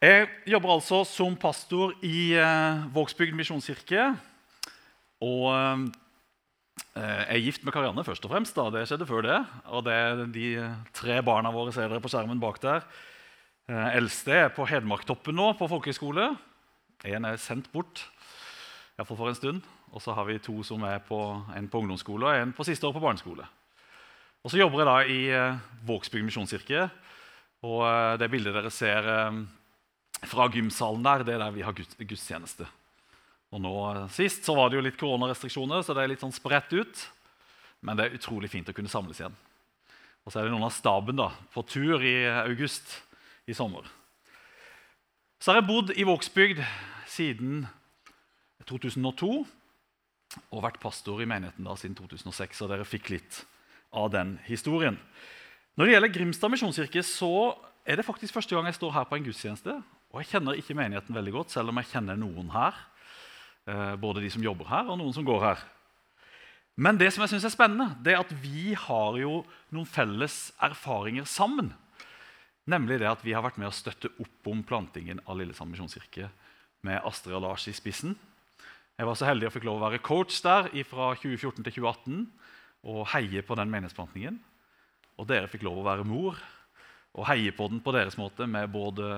Jeg jobber altså som pastor i eh, Vågsbygd misjonskirke. Og eh, jeg er gift med Karianne først og fremst. da, Det skjedde før det. Og det er de tre barna våre ser dere på skjermen bak der. Eh, eldste er på Hedmarktoppen nå, på folkehøyskole. En er sendt bort, iallfall for en stund. Og så har vi to som er på, en på ungdomsskole og en på siste år på barneskole. Og så jobber jeg da i eh, Vågsbygd misjonskirke. Og eh, det bildet dere ser eh, fra gymsalen der, det er der vi har gudstjeneste. Og nå eh, Sist så var det jo litt koronarestriksjoner, så det er litt sånn spredt ut. Men det er utrolig fint å kunne samles igjen. Og så er det noen av staben da, på tur i august i sommer. Så har jeg bodd i Vågsbygd siden 2002 og vært pastor i menigheten da siden 2006. Og dere fikk litt av den historien. Når det gjelder Grimstad misjonskirke, så er det faktisk første gang jeg står her på en gudstjeneste. Og jeg kjenner ikke menigheten veldig godt, selv om jeg kjenner noen her. Eh, både de som jobber her, og noen som går her. Men det som jeg synes er spennende, det er at vi har jo noen felles erfaringer sammen. Nemlig det at vi har vært med å støtte opp om plantingen av Lillesand misjonskirke med Astrid og Lars i spissen. Jeg var så heldig å fikk lov å være coach der fra 2014 til 2018 og heie på den menighetsplantingen. Og dere fikk lov å være mor og heie på den på deres måte med både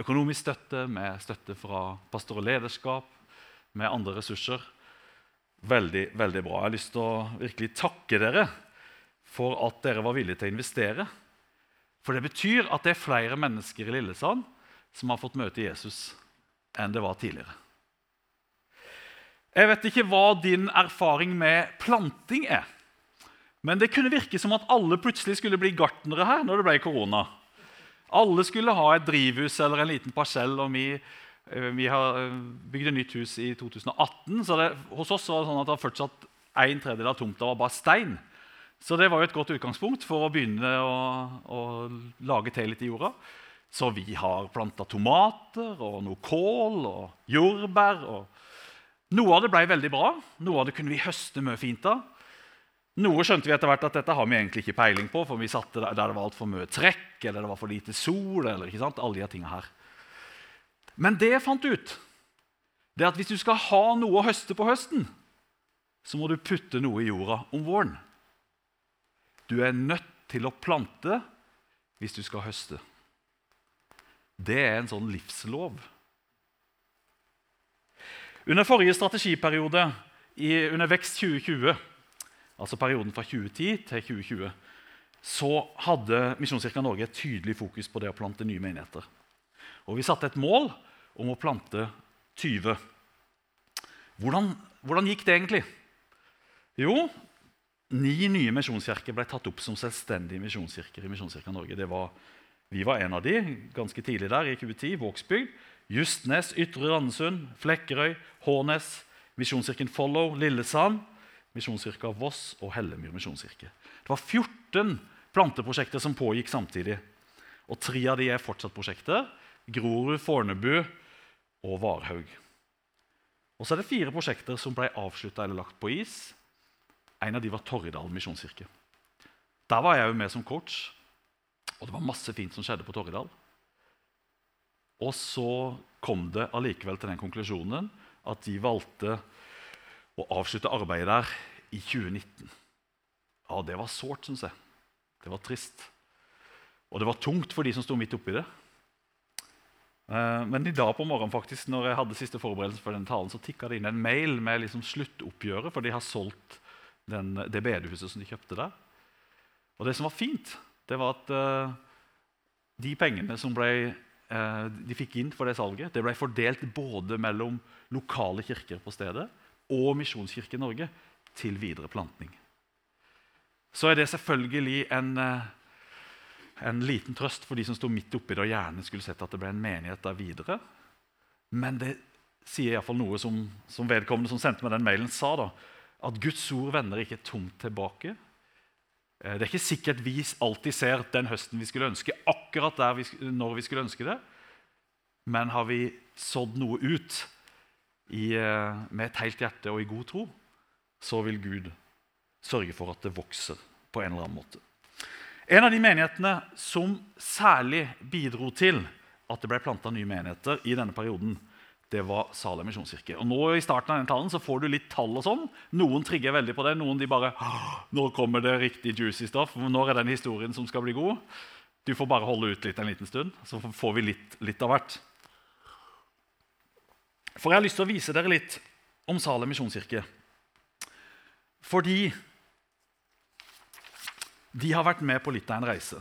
økonomisk støtte, med støtte fra pastor og lederskap, med andre ressurser. Veldig, veldig bra. Jeg har lyst til å virkelig takke dere for at dere var villige til å investere. For det betyr at det er flere mennesker i Lillesand som har fått møte Jesus enn det var tidligere. Jeg vet ikke hva din erfaring med planting er. Men det kunne virke som at alle plutselig skulle bli gartnere her når det ble korona. Alle skulle ha et drivhus eller en liten parsell. og Vi, eh, vi har eh, bygd et nytt hus i 2018. så det, Hos oss var det sånn at det fortsatt en tredjedel av tomta var bare stein. Så det var jo et godt utgangspunkt for å begynne å, å lage til litt i jorda. Så vi har planta tomater og noe kål og jordbær. og Noe av det ble veldig bra. Noe av det kunne vi høste mye fint av. Noe skjønte vi etter hvert at dette har vi egentlig ikke peiling på, for vi satte der det var altfor mye trekk eller det var for lite sol. eller ikke sant, alle de tingene her. Men det jeg fant ut, det er at hvis du skal ha noe å høste på høsten, så må du putte noe i jorda om våren. Du er nødt til å plante hvis du skal høste. Det er en sånn livslov. Under forrige strategiperiode, under Vekst 2020, altså perioden fra 2010 til 2020, så hadde Misjonskirka Norge et tydelig fokus på det å plante nye menigheter. Og vi satte et mål om å plante 20. Hvordan, hvordan gikk det egentlig? Jo, ni nye misjonskirker ble tatt opp som selvstendige misjonskirker i Misjonskirka Norge. Var, vi var en av de ganske tidlig der i 2010. Vågsbygd, Justnes, Ytre Randesund, Flekkerøy, Hårnes, Misjonskirken Follow, Lillesand, Misjonskirka Voss og Hellemyr misjonskirke. Det var 14 planteprosjekter som pågikk samtidig. Og Tre av de er fortsatt prosjekter. Grorud, Fornebu og Varhaug. Og så er det fire prosjekter som ble avslutta eller lagt på is. En av de var Torridal misjonskirke. Der var jeg jo med som coach, og det var masse fint som skjedde på Torridal. Og så kom det allikevel til den konklusjonen at de valgte å avslutte arbeidet der i 2019. Ja, det var sårt, syns jeg. Det var trist. Og det var tungt for de som sto midt oppi det. Eh, Men i dag på morgenen faktisk, når jeg hadde siste forberedelse for den talen, så tikka det inn en mail med liksom sluttoppgjøret, for de har solgt den, det bedehuset som de kjøpte der. Og det som var fint, det var at eh, de pengene som ble, eh, de fikk inn for det salget, det ble fordelt både mellom lokale kirker på stedet og Misjonskirken Norge til videre plantning. Så er det selvfølgelig en, eh, en liten trøst for de som sto midt oppi det og gjerne skulle sett at det ble en menighet der videre. Men det sier iallfall noe som, som vedkommende som sendte meg den mailen, sa. da, At Guds ord vender ikke tomt tilbake. Eh, Det er ikke sikkert vi alltid ser den høsten vi skulle ønske, akkurat vi, når vi skulle ønske det. Men har vi sådd noe ut i, eh, med et helt hjerte og i god tro, så vil Gud sørge for at det vokser på en eller annen måte. En av de menighetene som særlig bidro til at det ble planta nye menigheter i denne perioden, det var Salem misjonskirke. Og nå i starten av denne talen så får du litt tall. og sånn. Noen trigger veldig på det. Noen de bare Nå kommer det riktig juicy stuff. Når er den historien som skal bli god? Du får bare holde ut litt en liten stund, så får vi litt, litt av hvert. For jeg har lyst til å vise dere litt om Salem misjonskirke. Fordi de har vært med på litt av en reise.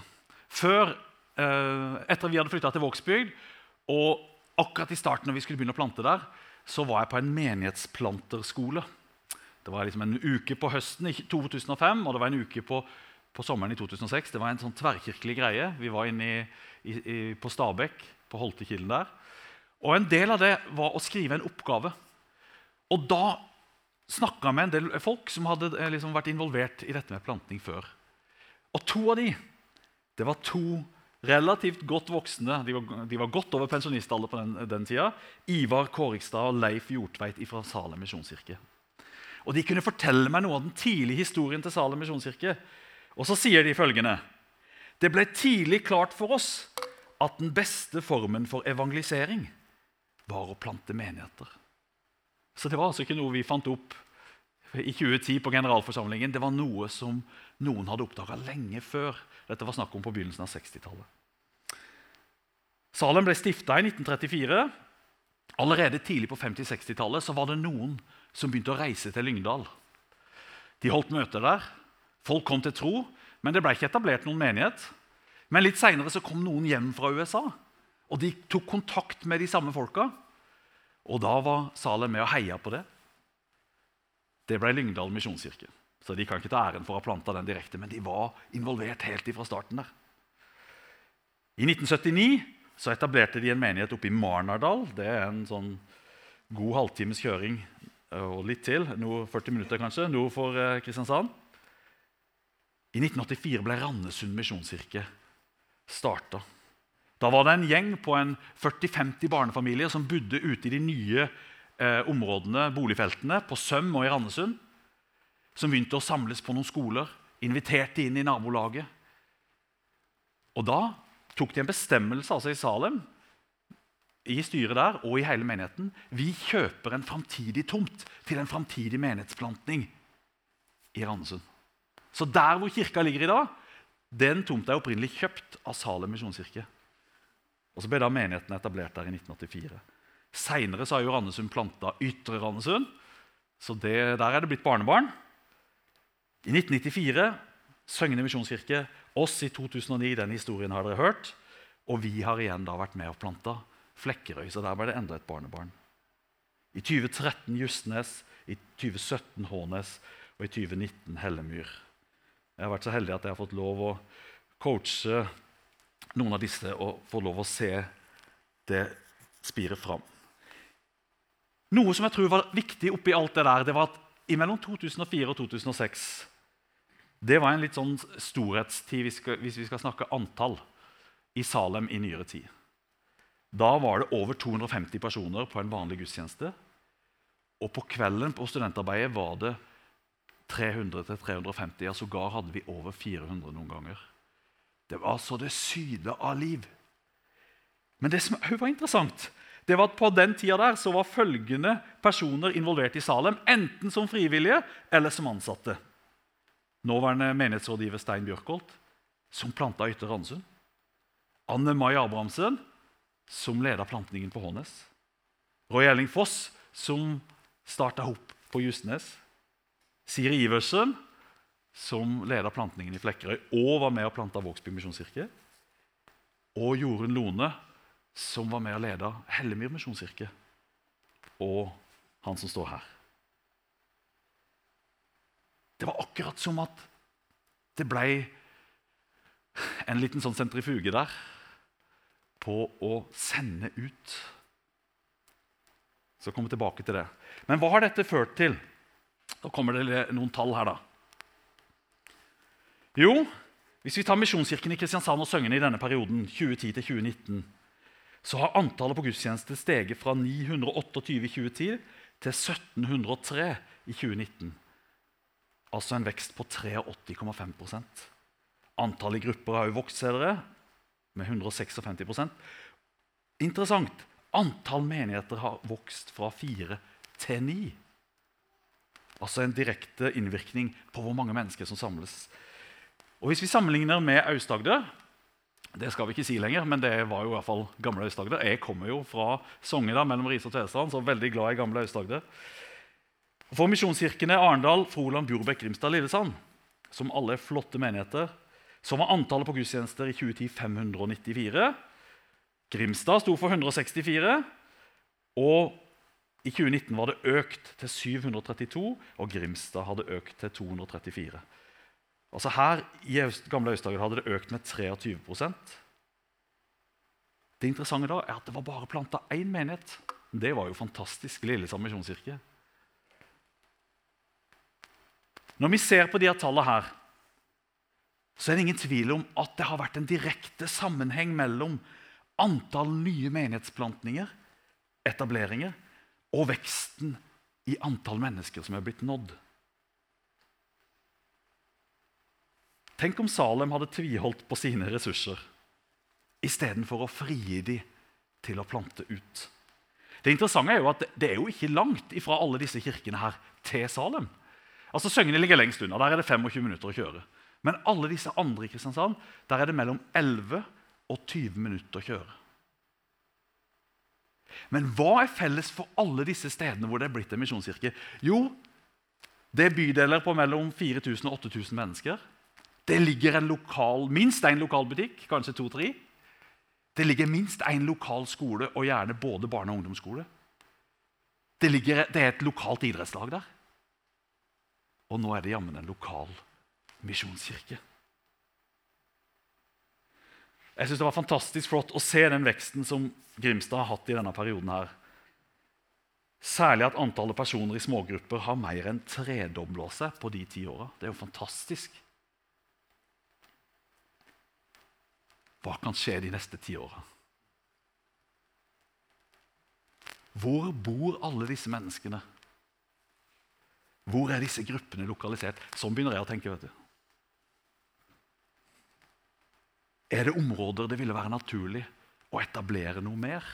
Før, eh, Etter vi hadde flytta til Vågsbygd, og akkurat i starten når vi skulle begynne å plante der, så var jeg på en menighetsplanterskole. Det var liksom en uke på høsten i 2005 og det var en uke på, på sommeren i 2006. Det var en sånn tverrkirkelig greie. Vi var inne i, i, på Stabekk, på Holtekilden der. Og En del av det var å skrive en oppgave. Og Da snakka jeg med en del folk som hadde eh, liksom vært involvert i dette med planting før. Og to av de, det var to relativt godt voksne. De var, de var godt over pensjonistalder på den, den tida. Ivar Kårikstad og Leif Hjortveit fra Salem misjonskirke. Og De kunne fortelle meg noe av den tidlige historien til Salem misjonskirke. Og så sier de følgende.: Det ble tidlig klart for oss at den beste formen for evangelisering var å plante menigheter. Så det var altså ikke noe vi fant opp i 2010 på generalforsamlingen. Det var noe som noen hadde oppdaga lenge før. Dette var snakk om på begynnelsen av 60-tallet. Salem ble stifta i 1934. Allerede tidlig på 50-60-tallet var det noen som begynte å reise til Lyngdal. De holdt møter der. Folk kom til tro, men det ble ikke etablert noen menighet. Men litt seinere kom noen hjem fra USA, og de tok kontakt med de samme folka. Og da var Salem med og heia på det. Det ble Lyngdal misjonskirke. Så de kan ikke ta æren for å ha planta den direkte, men de var involvert helt fra starten der. I 1979 så etablerte de en menighet oppe i Marnardal. Det er en sånn god halvtimes kjøring eh, og litt til, noe 40 minutter kanskje, nord for eh, Kristiansand. I 1984 ble Randesund misjonskirke starta. Da var det en gjeng på en 40-50 barnefamilier som bodde ute i de nye eh, områdene, boligfeltene, på Søm og i Randesund som begynte å samles på noen skoler, inviterte inn i nabolaget. Og da tok de en bestemmelse altså i Salem, i styret der og i hele menigheten. Vi kjøper en framtidig tomt til en framtidig menighetsplantning i Randesund. Så der hvor kirka ligger i dag, den tomta er opprinnelig kjøpt av Salem misjonskirke. Og Så ble da menigheten etablert der i 1984. Seinere har jo Randesund planta Ytre Randesund, så det, der er det blitt barnebarn. I 1994 Søgne misjonskirke. Oss i 2009. Den historien har dere hørt. Og vi har igjen da vært med og planta Flekkerøy. Så der ble det enda et barnebarn. I 2013 Justnes, i 2017 Hånes og i 2019 Hellemyr. Jeg har vært så heldig at jeg har fått lov å coache noen av disse og få lov å se det spire fram. Noe som jeg tror var viktig oppi alt det der, det var at mellom 2004 og 2006 det var en litt sånn storhetstid hvis vi skal snakke antall i Salem i nyere tid. Da var det over 250 personer på en vanlig gudstjeneste. Og på kvelden på studentarbeidet var det 300-350. Ja, sågar hadde vi over 400 noen ganger. Det var så det syde av liv. Men det som var interessant, det var at på den tida der så var følgende personer involvert i Salem, enten som frivillige eller som ansatte nåværende menighetsrådgiver Stein Bjørkholt, som planta Ytre Randsund. Anne Mai Abrahamsen, som leda plantningen på Hånes. Roy Elling Foss, som starta opp på Justnes. Siri Iversen, som leda plantningen i Flekkerøy og var med og planta Vågsby misjonskirke. Og Jorunn Lone, som var med og leda Hellemyr misjonskirke. Og han som står her. Det var akkurat som at det ble en liten sånn sentrifuge der på å sende ut. Så kommer vi tilbake til det. Men hva har dette ført til? Da kommer det noen tall her, da. Jo, hvis vi tar Misjonskirken i Kristiansand og Søgne i denne perioden, 2010 2019, så har antallet på gudstjeneste steget fra 928 i 2010 til 1703 i 2019 altså en vekst på 83,5% Antallet grupper har også vokst med 156% interessant. Antall menigheter har vokst fra fire til ni. Altså en direkte innvirkning på hvor mange mennesker som samles. Og Hvis vi sammenligner med Aust-Agder Det skal vi ikke si lenger, men det var jo i hvert fall gamle Aust-Agder. Jeg kommer jo fra Sogndal mellom Riise og Tvedestrand, så veldig glad i gamle Aust-Agder. For misjonskirkene Arendal, Froland, Bjorbekk, Grimstad Lillesand, som alle er flotte menigheter, så var antallet på gudstjenester i 2010 594. Grimstad sto for 164. Og i 2019 var det økt til 732, og Grimstad hadde økt til 234. Altså Her i gamle Aust-Agder hadde det økt med 23% Det interessante da er at det var bare planta én menighet. Det var jo fantastisk. Lillesand misjonskirke. Når vi ser på de her tallene her, så er det ingen tvil om at det har vært en direkte sammenheng mellom antall nye menighetsplantninger, etableringer, og veksten i antall mennesker som er blitt nådd. Tenk om Salem hadde tviholdt på sine ressurser istedenfor å frigi dem til å plante ut. Det interessante er jo at det er jo ikke langt fra alle disse kirkene her til Salem. Altså Søgne ligger lengst unna. Der er det 25 minutter å kjøre. Men alle disse andre i Kristiansand der er det mellom 11 og 20 minutter å kjøre. Men hva er felles for alle disse stedene hvor det er blitt en misjonskirke? Jo, det er bydeler på mellom 4000 og 8000 mennesker. Det ligger en lokal, minst én lokal butikk, kanskje to-tre. Det ligger minst én lokal skole, og gjerne både barne- og ungdomsskole. Det, ligger, det, er et lokalt idrettslag der. Og nå er det jammen en lokal misjonskirke. Jeg synes Det var fantastisk flott å se den veksten som Grimstad har hatt i denne perioden. her. Særlig at antallet personer i smågrupper har mer enn tredobla seg på de ti åra. Det er jo fantastisk. Hva kan skje de neste ti åra? Hvor bor alle disse menneskene? Hvor er disse gruppene lokalisert? Sånn begynner jeg å tenke. vet du. Er det områder det ville være naturlig å etablere noe mer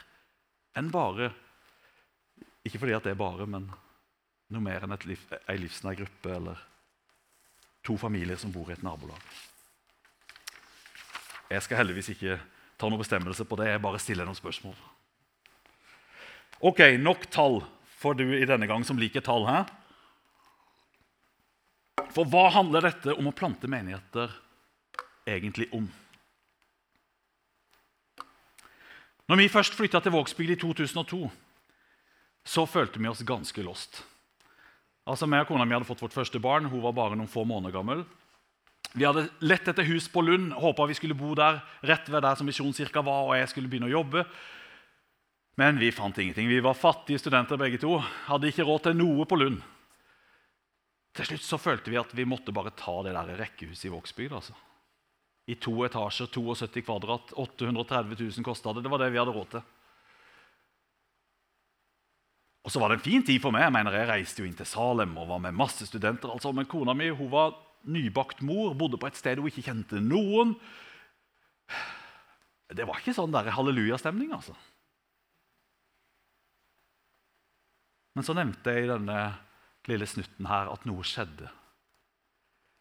enn bare Ikke fordi at det er bare, men noe mer enn liv, ei livsnær gruppe eller to familier som bor i et nabolag. Jeg skal heldigvis ikke ta noen bestemmelse på det. Jeg bare stiller noen spørsmål. Ok, Nok tall for du i denne gang som liker tall. her. For hva handler dette om å plante menigheter egentlig om? Når vi først flytta til Vågsbygd i 2002, så følte vi oss ganske lost. Altså, meg og Kona mi hadde fått vårt første barn. Hun var bare noen få måneder gammel. Vi hadde lett etter hus på Lund, håpa vi skulle bo der, rett ved der som Misjonskirka var, og jeg skulle begynne å jobbe. Men vi fant ingenting. Vi var fattige studenter begge to. Hadde ikke råd til noe på Lund. Til slutt så følte vi at vi måtte bare ta det der rekkehuset i Vågsbygd. Altså i to etasjer, 72 kvadrat. 830 000 kosta det. Det var det vi hadde råd til. Og så var det en fin tid for meg. Jeg mener, jeg reiste jo inn til Salem og var med masse studenter. altså, Men kona mi hun var nybakt mor, bodde på et sted hun ikke kjente noen. Det var ikke sånn hallelujastemning, altså. Men så nevnte jeg i denne lille snutten her at noe skjedde.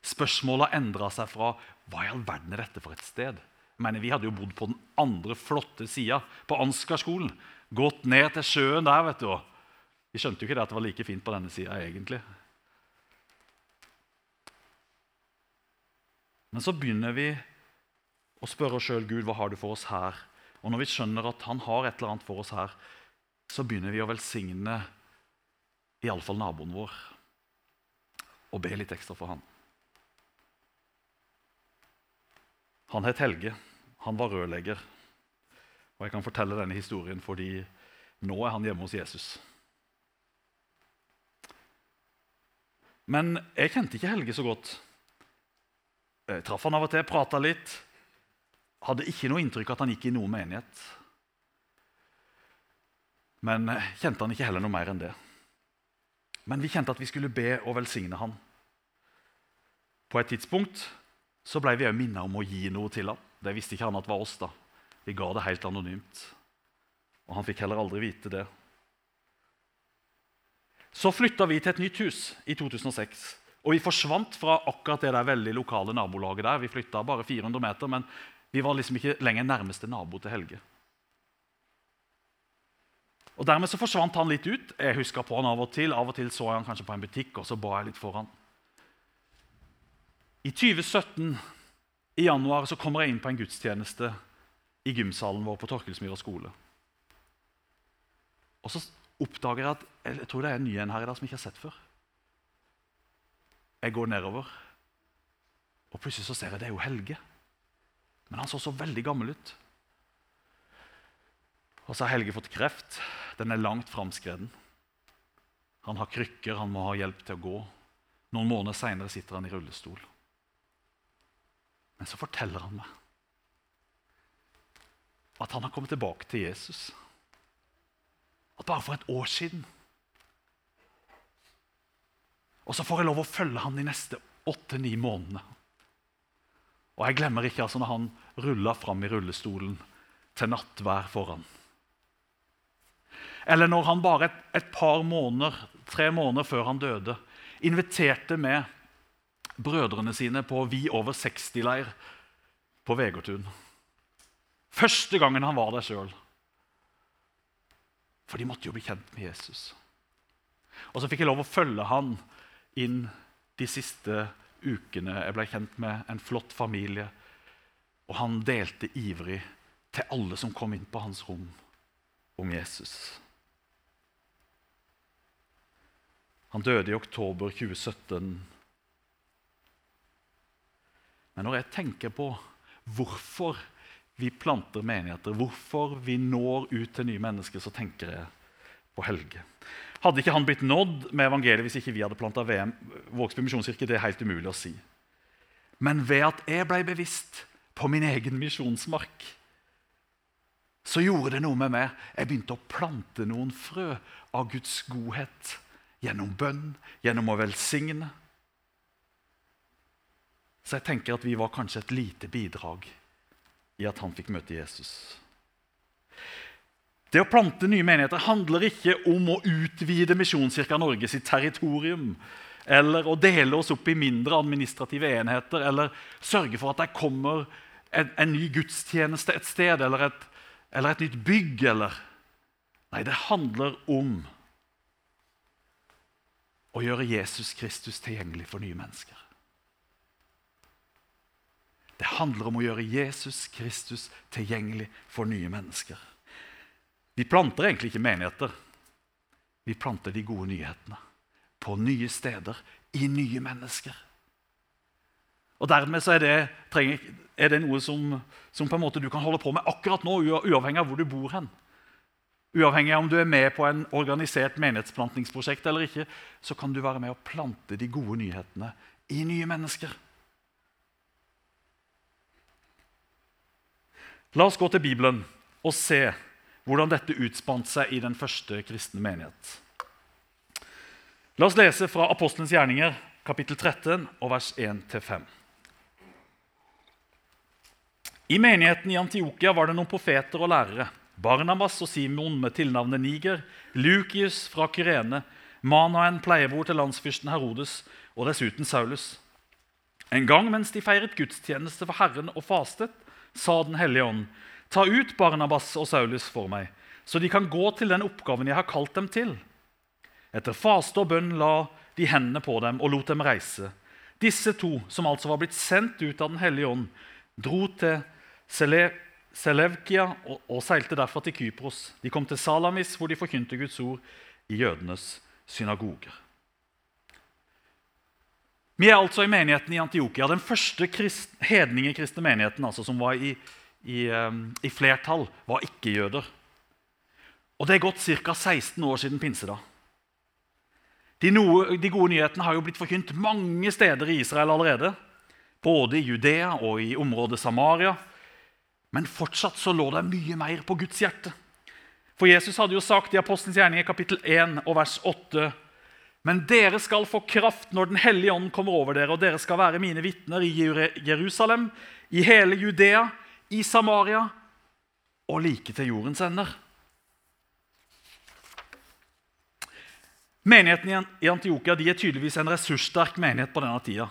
Spørsmålet endra seg fra hva i all verden er dette for et sted? Jeg mener, Vi hadde jo bodd på den andre flotte sida, på Ansgarskolen. Gått ned til sjøen der. vet du. Vi skjønte jo ikke det at det var like fint på denne sida, egentlig. Men så begynner vi å spørre oss sjøl Gud, hva har du for oss her? Og når vi skjønner at han har et eller annet for oss her, så begynner vi å velsigne iallfall naboen vår og be litt ekstra for han. Han het Helge. Han var rørlegger. Og jeg kan fortelle denne historien fordi nå er han hjemme hos Jesus. Men jeg kjente ikke Helge så godt. Jeg traff han av og til, prata litt. Hadde ikke noe inntrykk av at han gikk i noen menighet. Men kjente han ikke heller noe mer enn det. Men vi kjente at vi skulle be og velsigne han. På et tidspunkt så ble vi òg minnet om å gi noe til ham. Det visste ikke han at det var oss. da. Vi ga det helt anonymt. Og han fikk heller aldri vite det. Så flytta vi til et nytt hus i 2006. Og vi forsvant fra akkurat det der veldig lokale nabolaget der. Vi flytta bare 400 meter, men vi var liksom ikke lenger nærmeste nabo til Helge. Og Dermed så forsvant han litt ut. Jeg huska på han Av og til Av og til så jeg han kanskje på en butikk, og så ba jeg litt for han. I 2017 i januar så kommer jeg inn på en gudstjeneste i gymsalen vår på Torkelsmyra skole. Og så oppdager jeg at jeg tror det er en ny en her i dag som jeg ikke har sett før. Jeg går nedover, og plutselig så ser jeg det er jo Helge. Men han så så veldig gammel ut. Og så har Helge fått kreft. Den er langt framskreden. Han har krykker, han må ha hjelp til å gå. Noen måneder seinere sitter han i rullestol. Men så forteller han meg at han har kommet tilbake til Jesus. At bare for et år siden Og så får jeg lov å følge han de neste åtte-ni månedene. Og jeg glemmer ikke altså når han rulla fram i rullestolen til nattvær foran. Eller når han bare et, et par måneder, tre måneder før han døde, inviterte med brødrene sine på Vi over 60-leir på Vegårtun. Første gangen han var der sjøl. For de måtte jo bli kjent med Jesus. Og så fikk jeg lov å følge han inn de siste ukene. Jeg ble kjent med en flott familie, og han delte ivrig til alle som kom inn på hans rom, om Jesus. Han døde i oktober 2017. Men når jeg tenker på hvorfor vi planter menigheter, hvorfor vi når ut til nye mennesker, så tenker jeg på Helge. Hadde ikke han blitt nådd med evangeliet hvis ikke vi hadde planta VM? Vågsby misjonskirke, det er helt umulig å si. Men ved at jeg ble bevisst på min egen misjonsmark, så gjorde det noe med meg. Jeg begynte å plante noen frø av Guds godhet gjennom bønn, gjennom å velsigne. Så jeg tenker at vi var kanskje et lite bidrag i at han fikk møte Jesus. Det å plante nye menigheter handler ikke om å utvide Misjonskirka Norge sitt territorium, eller å dele oss opp i mindre administrative enheter, eller sørge for at det kommer en, en ny gudstjeneste et sted, eller et, eller et nytt bygg. Eller. Nei, det handler om å gjøre Jesus Kristus tilgjengelig for nye mennesker. Det handler om å gjøre Jesus Kristus tilgjengelig for nye mennesker. Vi planter egentlig ikke menigheter. Vi planter de gode nyhetene på nye steder, i nye mennesker. Og Dermed er det, trenger, er det noe som, som, på en måte du kan holde på med akkurat nå, uavhengig av hvor du bor hen. Uavhengig av om du er med på en organisert menighetsplantingsprosjekt eller ikke, så kan du være med å plante de gode nyhetene i nye mennesker. La oss gå til Bibelen og se hvordan dette utspant seg i den første kristne menighet. La oss lese fra Apostelens gjerninger, kapittel 13, og vers 1-5. I menigheten i Antiokia var det noen profeter og lærere. Barnabas og Simon med tilnavnet Niger, Lukius fra Kyrene, Manaen, pleiebror til landsfyrsten Herodes, og dessuten Saulus. En gang mens de feiret gudstjeneste for Herren og fastet, sa Den hellige ånd, ta ut Barnabas og Saulus for meg, så de kan gå til den oppgaven jeg har kalt dem til. Etter faste og bønn la de hendene på dem og lot dem reise. Disse to, som altså var blitt sendt ut av Den hellige ånd, dro til Selevkia og, og seilte derfra til Kypros. De kom til Salamis, hvor de forkynte Guds ord i jødenes synagoger. Vi er altså i menigheten i Antiokia, den første krist, hedningekristne menigheten altså, som var i, i, um, i flertall, var ikke-jøder. Og Det er gått ca. 16 år siden pinsedag. De, noe, de, gode nyhetene har jo blitt forkynt mange steder i Israel allerede. Både i Judea og i området Samaria. Men fortsatt så lå det mye mer på Guds hjerte. For Jesus hadde jo sagt i Apostelens i kapittel 1 og vers 8 men dere skal få kraft når Den hellige ånd kommer over dere, og dere skal være mine vitner i Jerusalem, i hele Judea, i Samaria og like til jordens ender. Menigheten i Antiokia er tydeligvis en ressurssterk menighet på denne tida.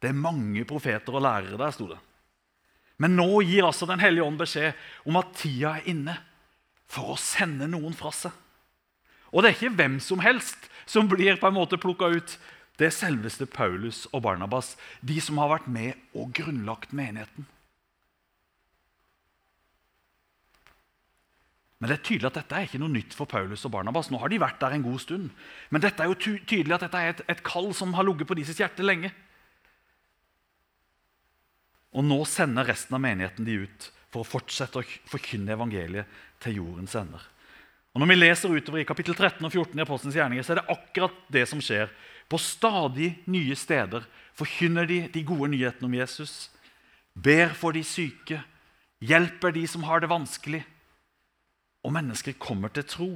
Det er mange profeter og lærere der, sto det. Men nå gir altså Den hellige ånd beskjed om at tida er inne for å sende noen fra seg. Og det er ikke hvem som helst som blir på en måte plukka ut. Det er selveste Paulus og Barnabas, de som har vært med og grunnlagt menigheten. Men det er tydelig at dette er ikke noe nytt for Paulus og Barnabas. Nå har de vært der en god stund. Men dette er jo tydelig at dette er et, et kall som har ligget på deres hjerte lenge. Og nå sender resten av menigheten de ut for å fortsette å forkynne evangeliet til jordens ender. Og Når vi leser utover i kapittel 13 og 14 i Apostelens gjerninger, så er det akkurat det som skjer. På stadig nye steder forkynner de de gode nyhetene om Jesus, ber for de syke, hjelper de som har det vanskelig, og mennesker kommer til tro.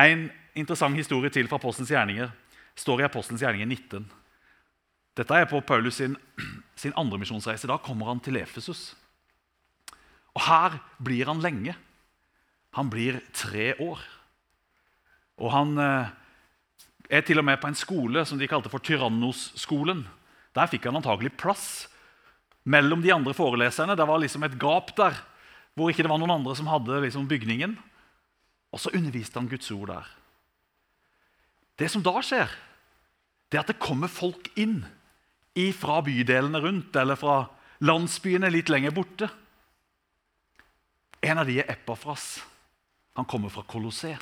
En interessant historie til fra Apostelens gjerninger står i Apostelens gjerninger 19. Dette er på Paulus sin, sin andre misjonsreise. Da kommer han til Efesus. Og Her blir han lenge. Han blir tre år. Og han eh, er til og med på en skole som de kalte for Tyrannos-skolen. Der fikk han antagelig plass mellom de andre foreleserne. Det var liksom et gap der hvor ikke det var noen andre som hadde liksom bygningen. Og så underviste han Guds ord der. Det som da skjer, det er at det kommer folk inn fra bydelene rundt eller fra landsbyene litt lenger borte. En av de er Epafras. Han kommer fra Kolosseet.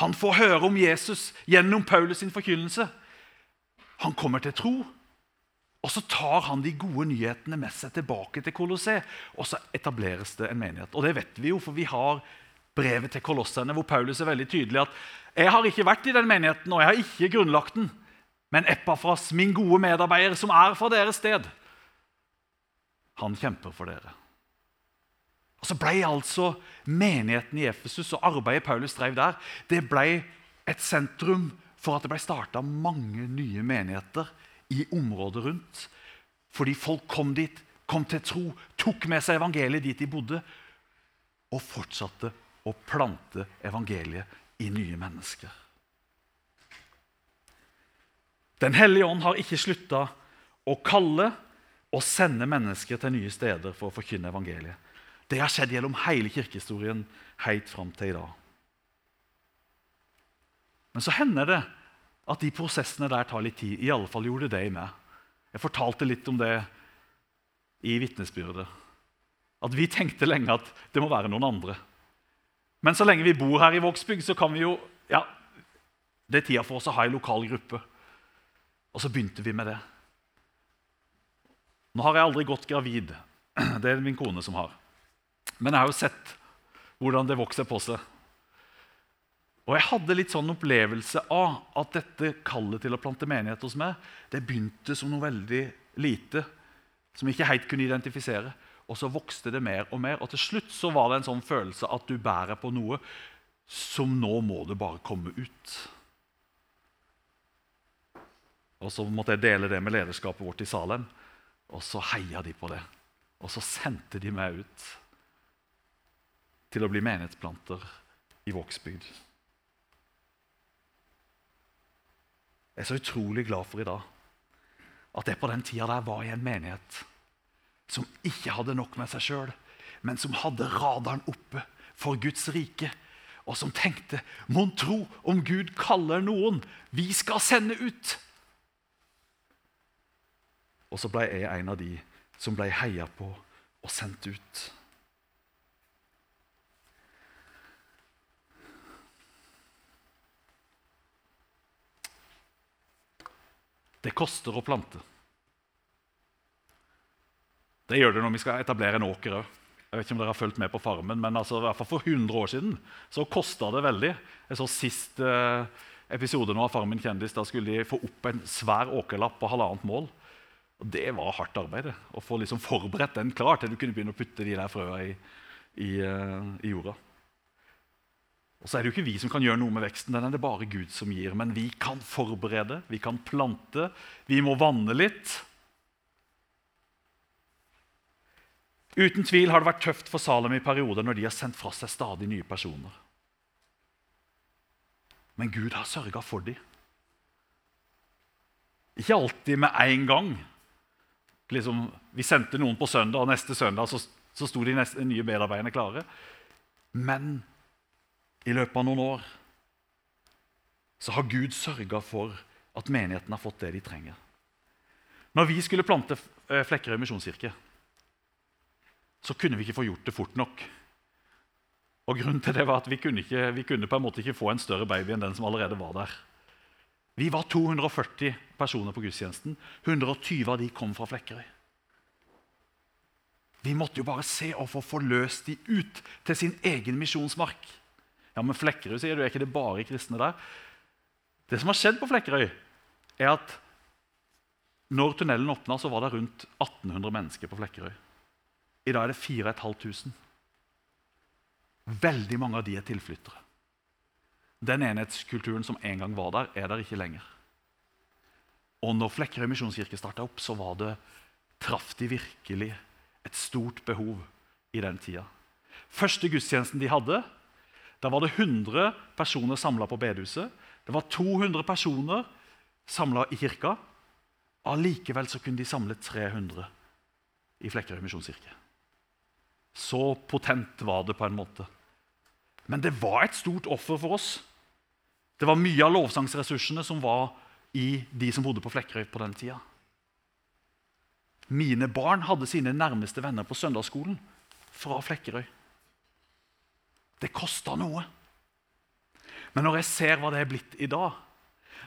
Han får høre om Jesus gjennom Paulus' sin forkynnelse. Han kommer til tro, og så tar han de gode nyhetene med seg tilbake til Kolosseet. Og så etableres det en menighet. Og det vet vi jo, for vi har brevet til kolossene, hvor Paulus er veldig tydelig at jeg har ikke vært i den menigheten, og jeg har ikke grunnlagt den. Men Epafras, min gode medarbeider, som er fra deres sted, han kjemper for dere. Og Så ble altså menigheten i Efesus og arbeidet Paulus drev der, det ble et sentrum for at det ble starta mange nye menigheter i området rundt. Fordi folk kom dit, kom til tro, tok med seg evangeliet dit de bodde, og fortsatte å plante evangeliet i nye mennesker. Den hellige ånd har ikke slutta å kalle og sende mennesker til nye steder for å forkynne evangeliet. Det har skjedd gjennom hele kirkehistorien helt fram til i dag. Men så hender det at de prosessene der tar litt tid. I alle fall gjorde det i meg. Jeg fortalte litt om det i vitnesbyrdet. At vi tenkte lenge at det må være noen andre. Men så lenge vi bor her i Vågsbygd, så kan vi jo ja, Det er tida for oss å ha en lokal gruppe. Og så begynte vi med det. Nå har jeg aldri gått gravid. Det er min kone som har. Men jeg har jo sett hvordan det vokser på seg. Og jeg hadde litt sånn opplevelse av at dette kallet til å plante menighet hos meg det begynte som noe veldig lite som jeg ikke helt kunne identifisere. Og så vokste det mer og mer, og til slutt så var det en sånn følelse at du bærer på noe som nå må det bare komme ut. Og så måtte jeg dele det med lederskapet vårt i Salem, og så heia de på det. Og så sendte de meg ut til å bli menighetsplanter i Vågsbygd. Jeg er så utrolig glad for i dag at jeg på den tida der var i en menighet som ikke hadde nok med seg sjøl, men som hadde radaren oppe for Guds rike, og som tenkte Mon tro om Gud kaller noen vi skal sende ut? Og så ble jeg en av de som ble heia på og sendt ut. Det koster å plante. Det gjør det når vi skal etablere en åker òg. Jeg vet ikke om dere har fulgt med på Farmen, men altså, i hvert fall for 100 år siden så kosta det veldig. Jeg så Sist eh, episode nå av Farmen kjendis, da skulle de få opp en svær åkerlapp på halvannet mål. Og Det var hardt arbeid å få liksom forberedt den klar til du kunne begynne å putte de der frøa i, i, uh, i jorda. Og så er det jo ikke vi som kan gjøre noe med veksten, den er det bare Gud som gir. Men vi kan forberede, vi kan plante, vi må vanne litt. Uten tvil har det vært tøft for Salem i perioder når de har sendt fra seg stadig nye personer. Men Gud har sørga for dem. Ikke alltid med en gang. Liksom, vi sendte noen på søndag, og neste søndag så, så sto de neste, nye medarbeiderne klare. Men i løpet av noen år så har Gud sørga for at menigheten har fått det de trenger. Når vi skulle plante eh, Flekkerøy misjonskirke, så kunne vi ikke få gjort det fort nok. Og grunnen til det var at Vi kunne, ikke, vi kunne på en måte ikke få en større baby enn den som allerede var der. Vi var 240 personer på gudstjenesten. 120 av de kom fra Flekkerøy. Vi måtte jo bare se og få forløst de ut til sin egen misjonsmark. Ja, men Flekkerøy sier du, er ikke det bare kristne der? Det som har skjedd på Flekkerøy, er at når tunnelen åpna, så var det rundt 1800 mennesker på Flekkerøy. I dag er det 4500. Veldig mange av de er tilflyttere. Den enhetskulturen som en gang var der, er der ikke lenger. Og når Flekkerøy misjonskirke starta opp, så var det, traff de virkelig et stort behov i den tida. Første gudstjenesten de hadde, da var det 100 personer samla på bedehuset. Det var 200 personer samla i kirka. Allikevel kunne de samle 300 i Flekkerøy misjonskirke. Så potent var det på en måte. Men det var et stort offer for oss. Det var mye av lovsangsressursene som var i de som bodde på Flekkerøy på den tida. Mine barn hadde sine nærmeste venner på søndagsskolen fra Flekkerøy. Det kosta noe. Men når jeg ser hva det er blitt i dag,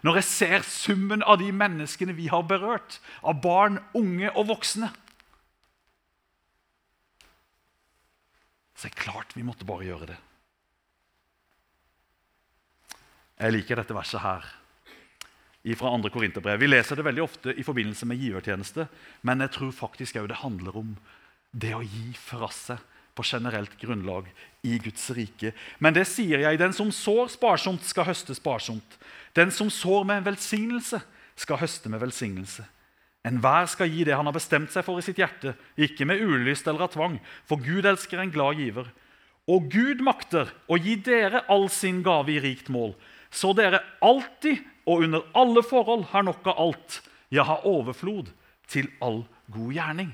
når jeg ser summen av de menneskene vi har berørt, av barn, unge og voksne Så er det klart vi måtte bare gjøre det. Jeg liker dette verset her fra 2. Korinterbrev. Vi leser det veldig ofte i forbindelse med givertjeneste, men jeg tror faktisk det handler om det å gi fra seg på generelt grunnlag i Guds rike. Men det sier jeg. Den som sår sparsomt, skal høste sparsomt. Den som sår med en velsignelse, skal høste med velsignelse. Enhver skal gi det han har bestemt seg for i sitt hjerte, ikke med ulyst eller av tvang, for Gud elsker en glad giver. Og Gud makter å gi dere all sin gave i rikt mål, så dere alltid og under alle forhold har nok av alt, ja, har overflod til all god gjerning.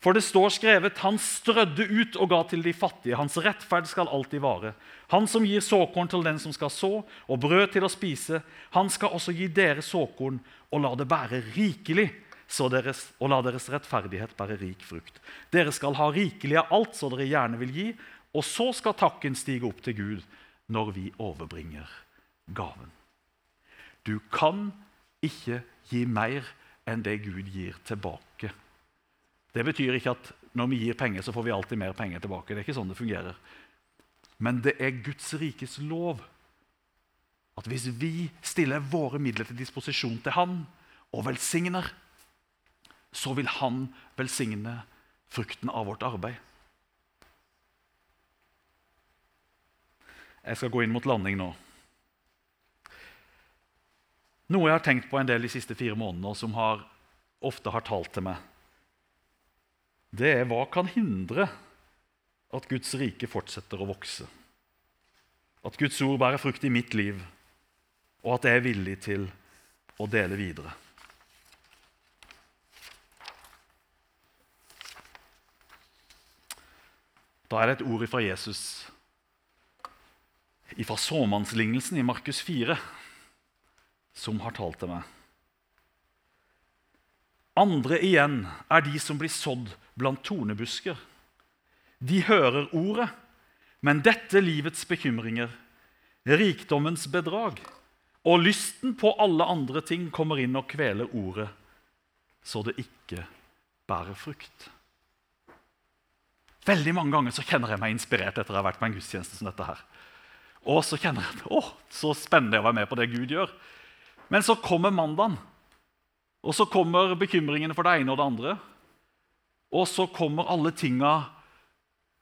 For det står skrevet, han strødde ut og ga til de fattige. Hans rettferd skal alltid vare. Han som gir såkorn til den som skal så, og brød til å spise, han skal også gi dere såkorn og la det bære rikelig, deres, og la deres rettferdighet bære rik frukt. Dere skal ha rikelig av alt så dere gjerne vil gi, og så skal takken stige opp til Gud når vi overbringer gaven. Du kan ikke gi mer enn det Gud gir tilbake. Det betyr ikke at når vi gir penger, så får vi alltid mer penger tilbake. Det er ikke sånn det fungerer. Men det er Guds rikes lov at hvis vi stiller våre midler til disposisjon til Han og velsigner, så vil Han velsigne frukten av vårt arbeid. Jeg skal gå inn mot landing nå. Noe jeg har tenkt på en del de siste fire månedene, og som har, ofte har talt til meg det er hva kan hindre at Guds rike fortsetter å vokse? At Guds ord bærer frukt i mitt liv, og at jeg er villig til å dele videre. Da er det et ord fra Jesus, fra såmannslignelsen i Markus 4, som har talt til meg. Andre igjen er de som blir sådd blant tornebusker. De hører ordet, men dette livets bekymringer, rikdommens bedrag og lysten på alle andre ting kommer inn og kveler ordet, så det ikke bærer frukt. Veldig mange ganger så kjenner jeg meg inspirert etter å ha vært på en gudstjeneste som dette. her. Og så kjenner jeg at å, så spennende å være med på det Gud gjør. Men så kommer mandagen, og så kommer bekymringene for det ene og det andre. Og så kommer alle tinga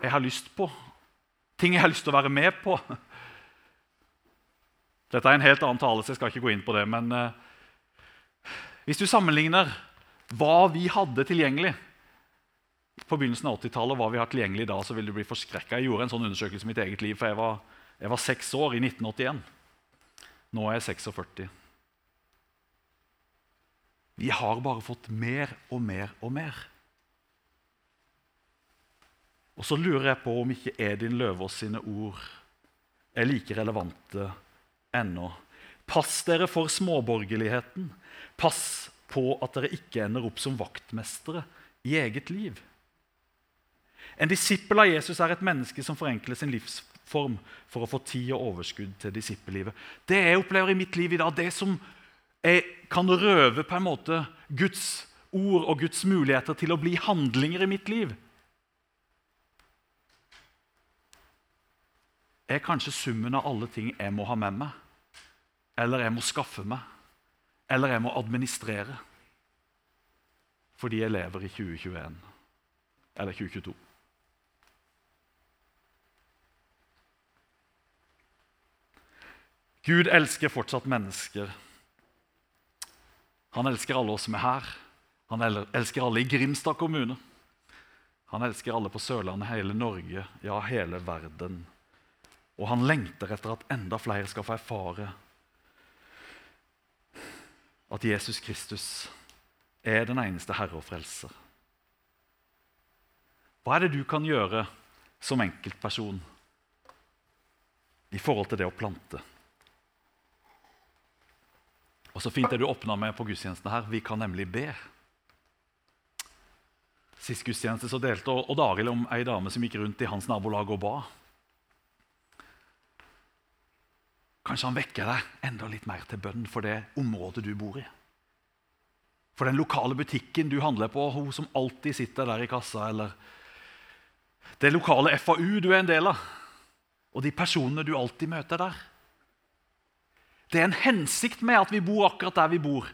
jeg har lyst på. Ting jeg har lyst til å være med på. Dette er en helt annen tale, så jeg skal ikke gå inn på det. Men uh, hvis du sammenligner hva vi hadde tilgjengelig på begynnelsen av 80-tallet hva vi har tilgjengelig da, så vil du bli forskrekka. Jeg gjorde en sånn undersøkelse i mitt eget liv, for jeg var, jeg var seks år i 1981. Nå er jeg 46. Vi har bare fått mer og mer og mer. Og så lurer jeg på om ikke Edin Løvaas sine ord er like relevante ennå. Pass dere for småborgerligheten. Pass på at dere ikke ender opp som vaktmestere i eget liv. En disippel av Jesus er et menneske som forenkler sin livsform for å få tid og overskudd til disippellivet. Det jeg opplever i mitt liv i dag, det som jeg kan røve på en måte Guds ord og Guds muligheter til å bli handlinger i mitt liv, er kanskje summen av alle ting jeg må ha med meg, eller jeg må skaffe meg, eller jeg må administrere. Fordi jeg lever i 2021 eller 2022. Gud elsker fortsatt mennesker. Han elsker alle oss som er her. Han elsker alle i Grimstad kommune. Han elsker alle på Sørlandet, hele Norge, ja, hele verden. Og han lengter etter at enda flere skal få erfare at Jesus Kristus er den eneste Herre og Frelser. Hva er det du kan gjøre som enkeltperson i forhold til det å plante? Og så fint det du åpna med på gudstjenesten her. Vi kan nemlig be. Sist gudstjeneste så delte Odd Arild om ei dame som gikk rundt i hans nabolag og ba. Kanskje han vekker deg enda litt mer til bønn for det området du bor i. For den lokale butikken du handler på, hun som alltid sitter der i kassa, eller det lokale FAU du er en del av, og de personene du alltid møter der. Det er en hensikt med at vi bor akkurat der vi bor.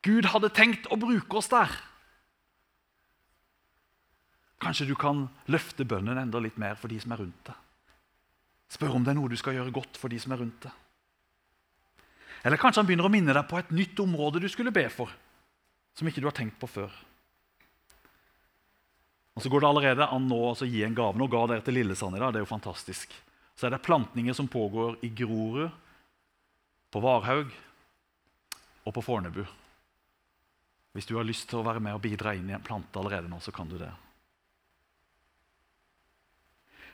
Gud hadde tenkt å bruke oss der. Kanskje du kan løfte bønnen enda litt mer for de som er rundt deg. Spør om det er noe du skal gjøre godt for de som er rundt deg. Eller kanskje han begynner å minne deg på et nytt område du skulle be for, som ikke du har tenkt på før. Og Så går det allerede an nå å gi en gave. Nå ga dere til Lillesand i dag. Det er jo fantastisk. Så er det plantninger som pågår i Grorud, på Varhaug og på Fornebu. Hvis du har lyst til å være med og bidra inn i en plante allerede nå, så kan du det.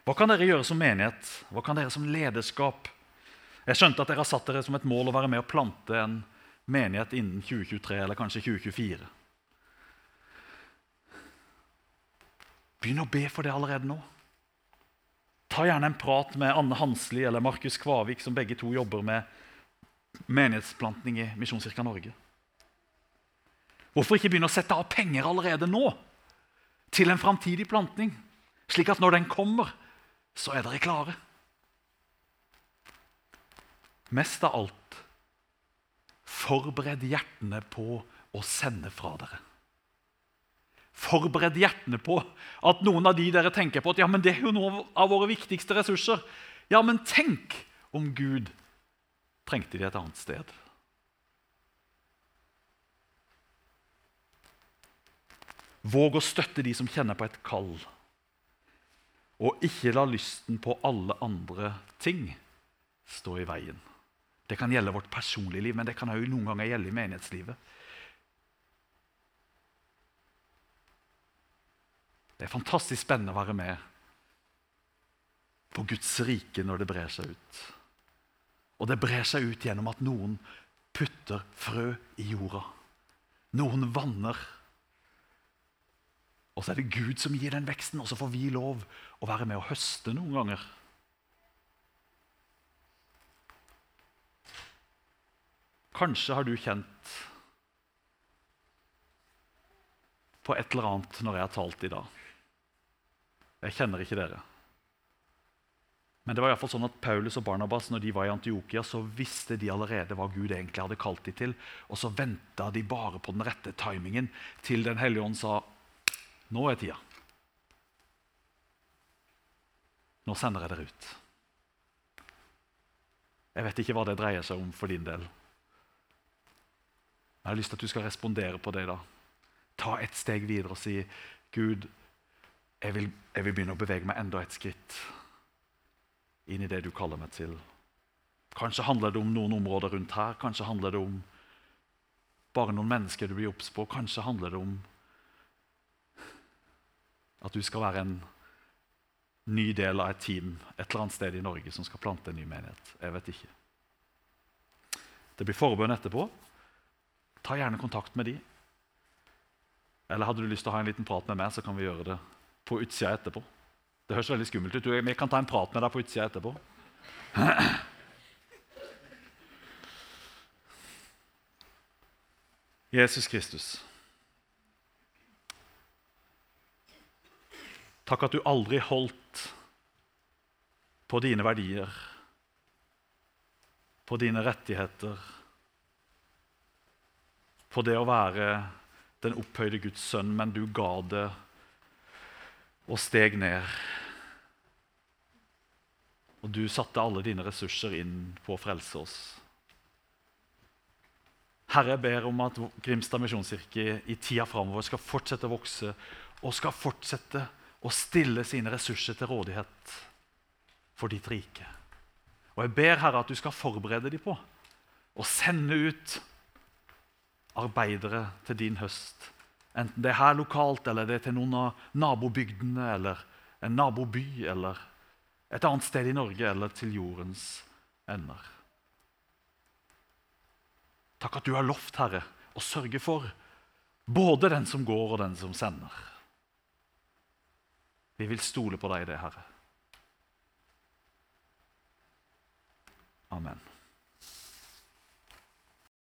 Hva kan dere gjøre som menighet? Hva kan dere som lederskap? Jeg skjønte at dere har satt dere som et mål å være med og plante en menighet innen 2023 eller kanskje 2024. Begynn å be for det allerede nå. Ta gjerne en prat med Anne Hansli eller Markus Kvavik, som begge to jobber med menighetsplantning i Misjonskirka Norge? Hvorfor ikke begynne å sette av penger allerede nå til en framtidig plantning? Slik at når den kommer, så er dere klare. Mest av alt forbered hjertene på å sende fra dere. Forbered hjertene på at noen av de dere tenker på at ja, men det er jo noen av våre viktigste ressurser. Ja, men tenk om Gud trengte de et annet sted. Våg å støtte de som kjenner på et kall. Og ikke la lysten på alle andre ting stå i veien. Det kan gjelde vårt personlige liv, men det kan også noen ganger gjelde i menighetslivet. Det er fantastisk spennende å være med på Guds rike når det brer seg ut. Og det brer seg ut gjennom at noen putter frø i jorda. Noen vanner. Og så er det Gud som gir den veksten, og så får vi lov å være med og høste noen ganger. Kanskje har du kjent på et eller annet når jeg har talt i dag. Jeg kjenner ikke dere. Men det var i hvert fall sånn at Paulus og Barnabas når de var i Antiokia, så visste de allerede hva Gud egentlig hadde kalt dem til. Og så venta de bare på den rette timingen til Den hellige ånd sa nå er tida. Nå sender jeg dere ut. Jeg vet ikke hva det dreier seg om for din del. Jeg har lyst til at du skal respondere på det. da. Ta et steg videre og si, 'Gud, jeg vil, jeg vil begynne å bevege meg enda et skritt inn i det du kaller meg til. Kanskje handler det om noen områder rundt her. Kanskje handler det om bare noen mennesker du blir obs på. Kanskje handler det om at du skal være en ny del av et team et eller annet sted i Norge som skal plante en ny menighet. Jeg vet ikke. Det blir forbønn etterpå. Ta gjerne kontakt med de. Eller hadde du lyst til å ha en liten prat med meg, så kan vi gjøre det på utsida etterpå. Det høres veldig skummelt ut. Vi kan ta en prat med deg på utsida etterpå. Jesus Kristus. Takk at du aldri holdt på dine verdier, på dine rettigheter, på det å være den opphøyde Guds sønn, men du ga det og steg ned. Og du satte alle dine ressurser inn på å frelse oss. Herre, jeg ber om at Grimstad misjonskirke i tida framover skal fortsette å vokse og skal fortsette å stille sine ressurser til rådighet for ditt rike. Og jeg ber Herre at du skal forberede dem på å sende ut arbeidere til din høst Enten det er her lokalt, eller det er til noen av nabobygdene, eller en naboby, eller et annet sted i Norge, eller til jordens ender. Takk at du har lovt, Herre, å sørge for både den som går, og den som sender. Vi vil stole på deg i det, Herre. Amen.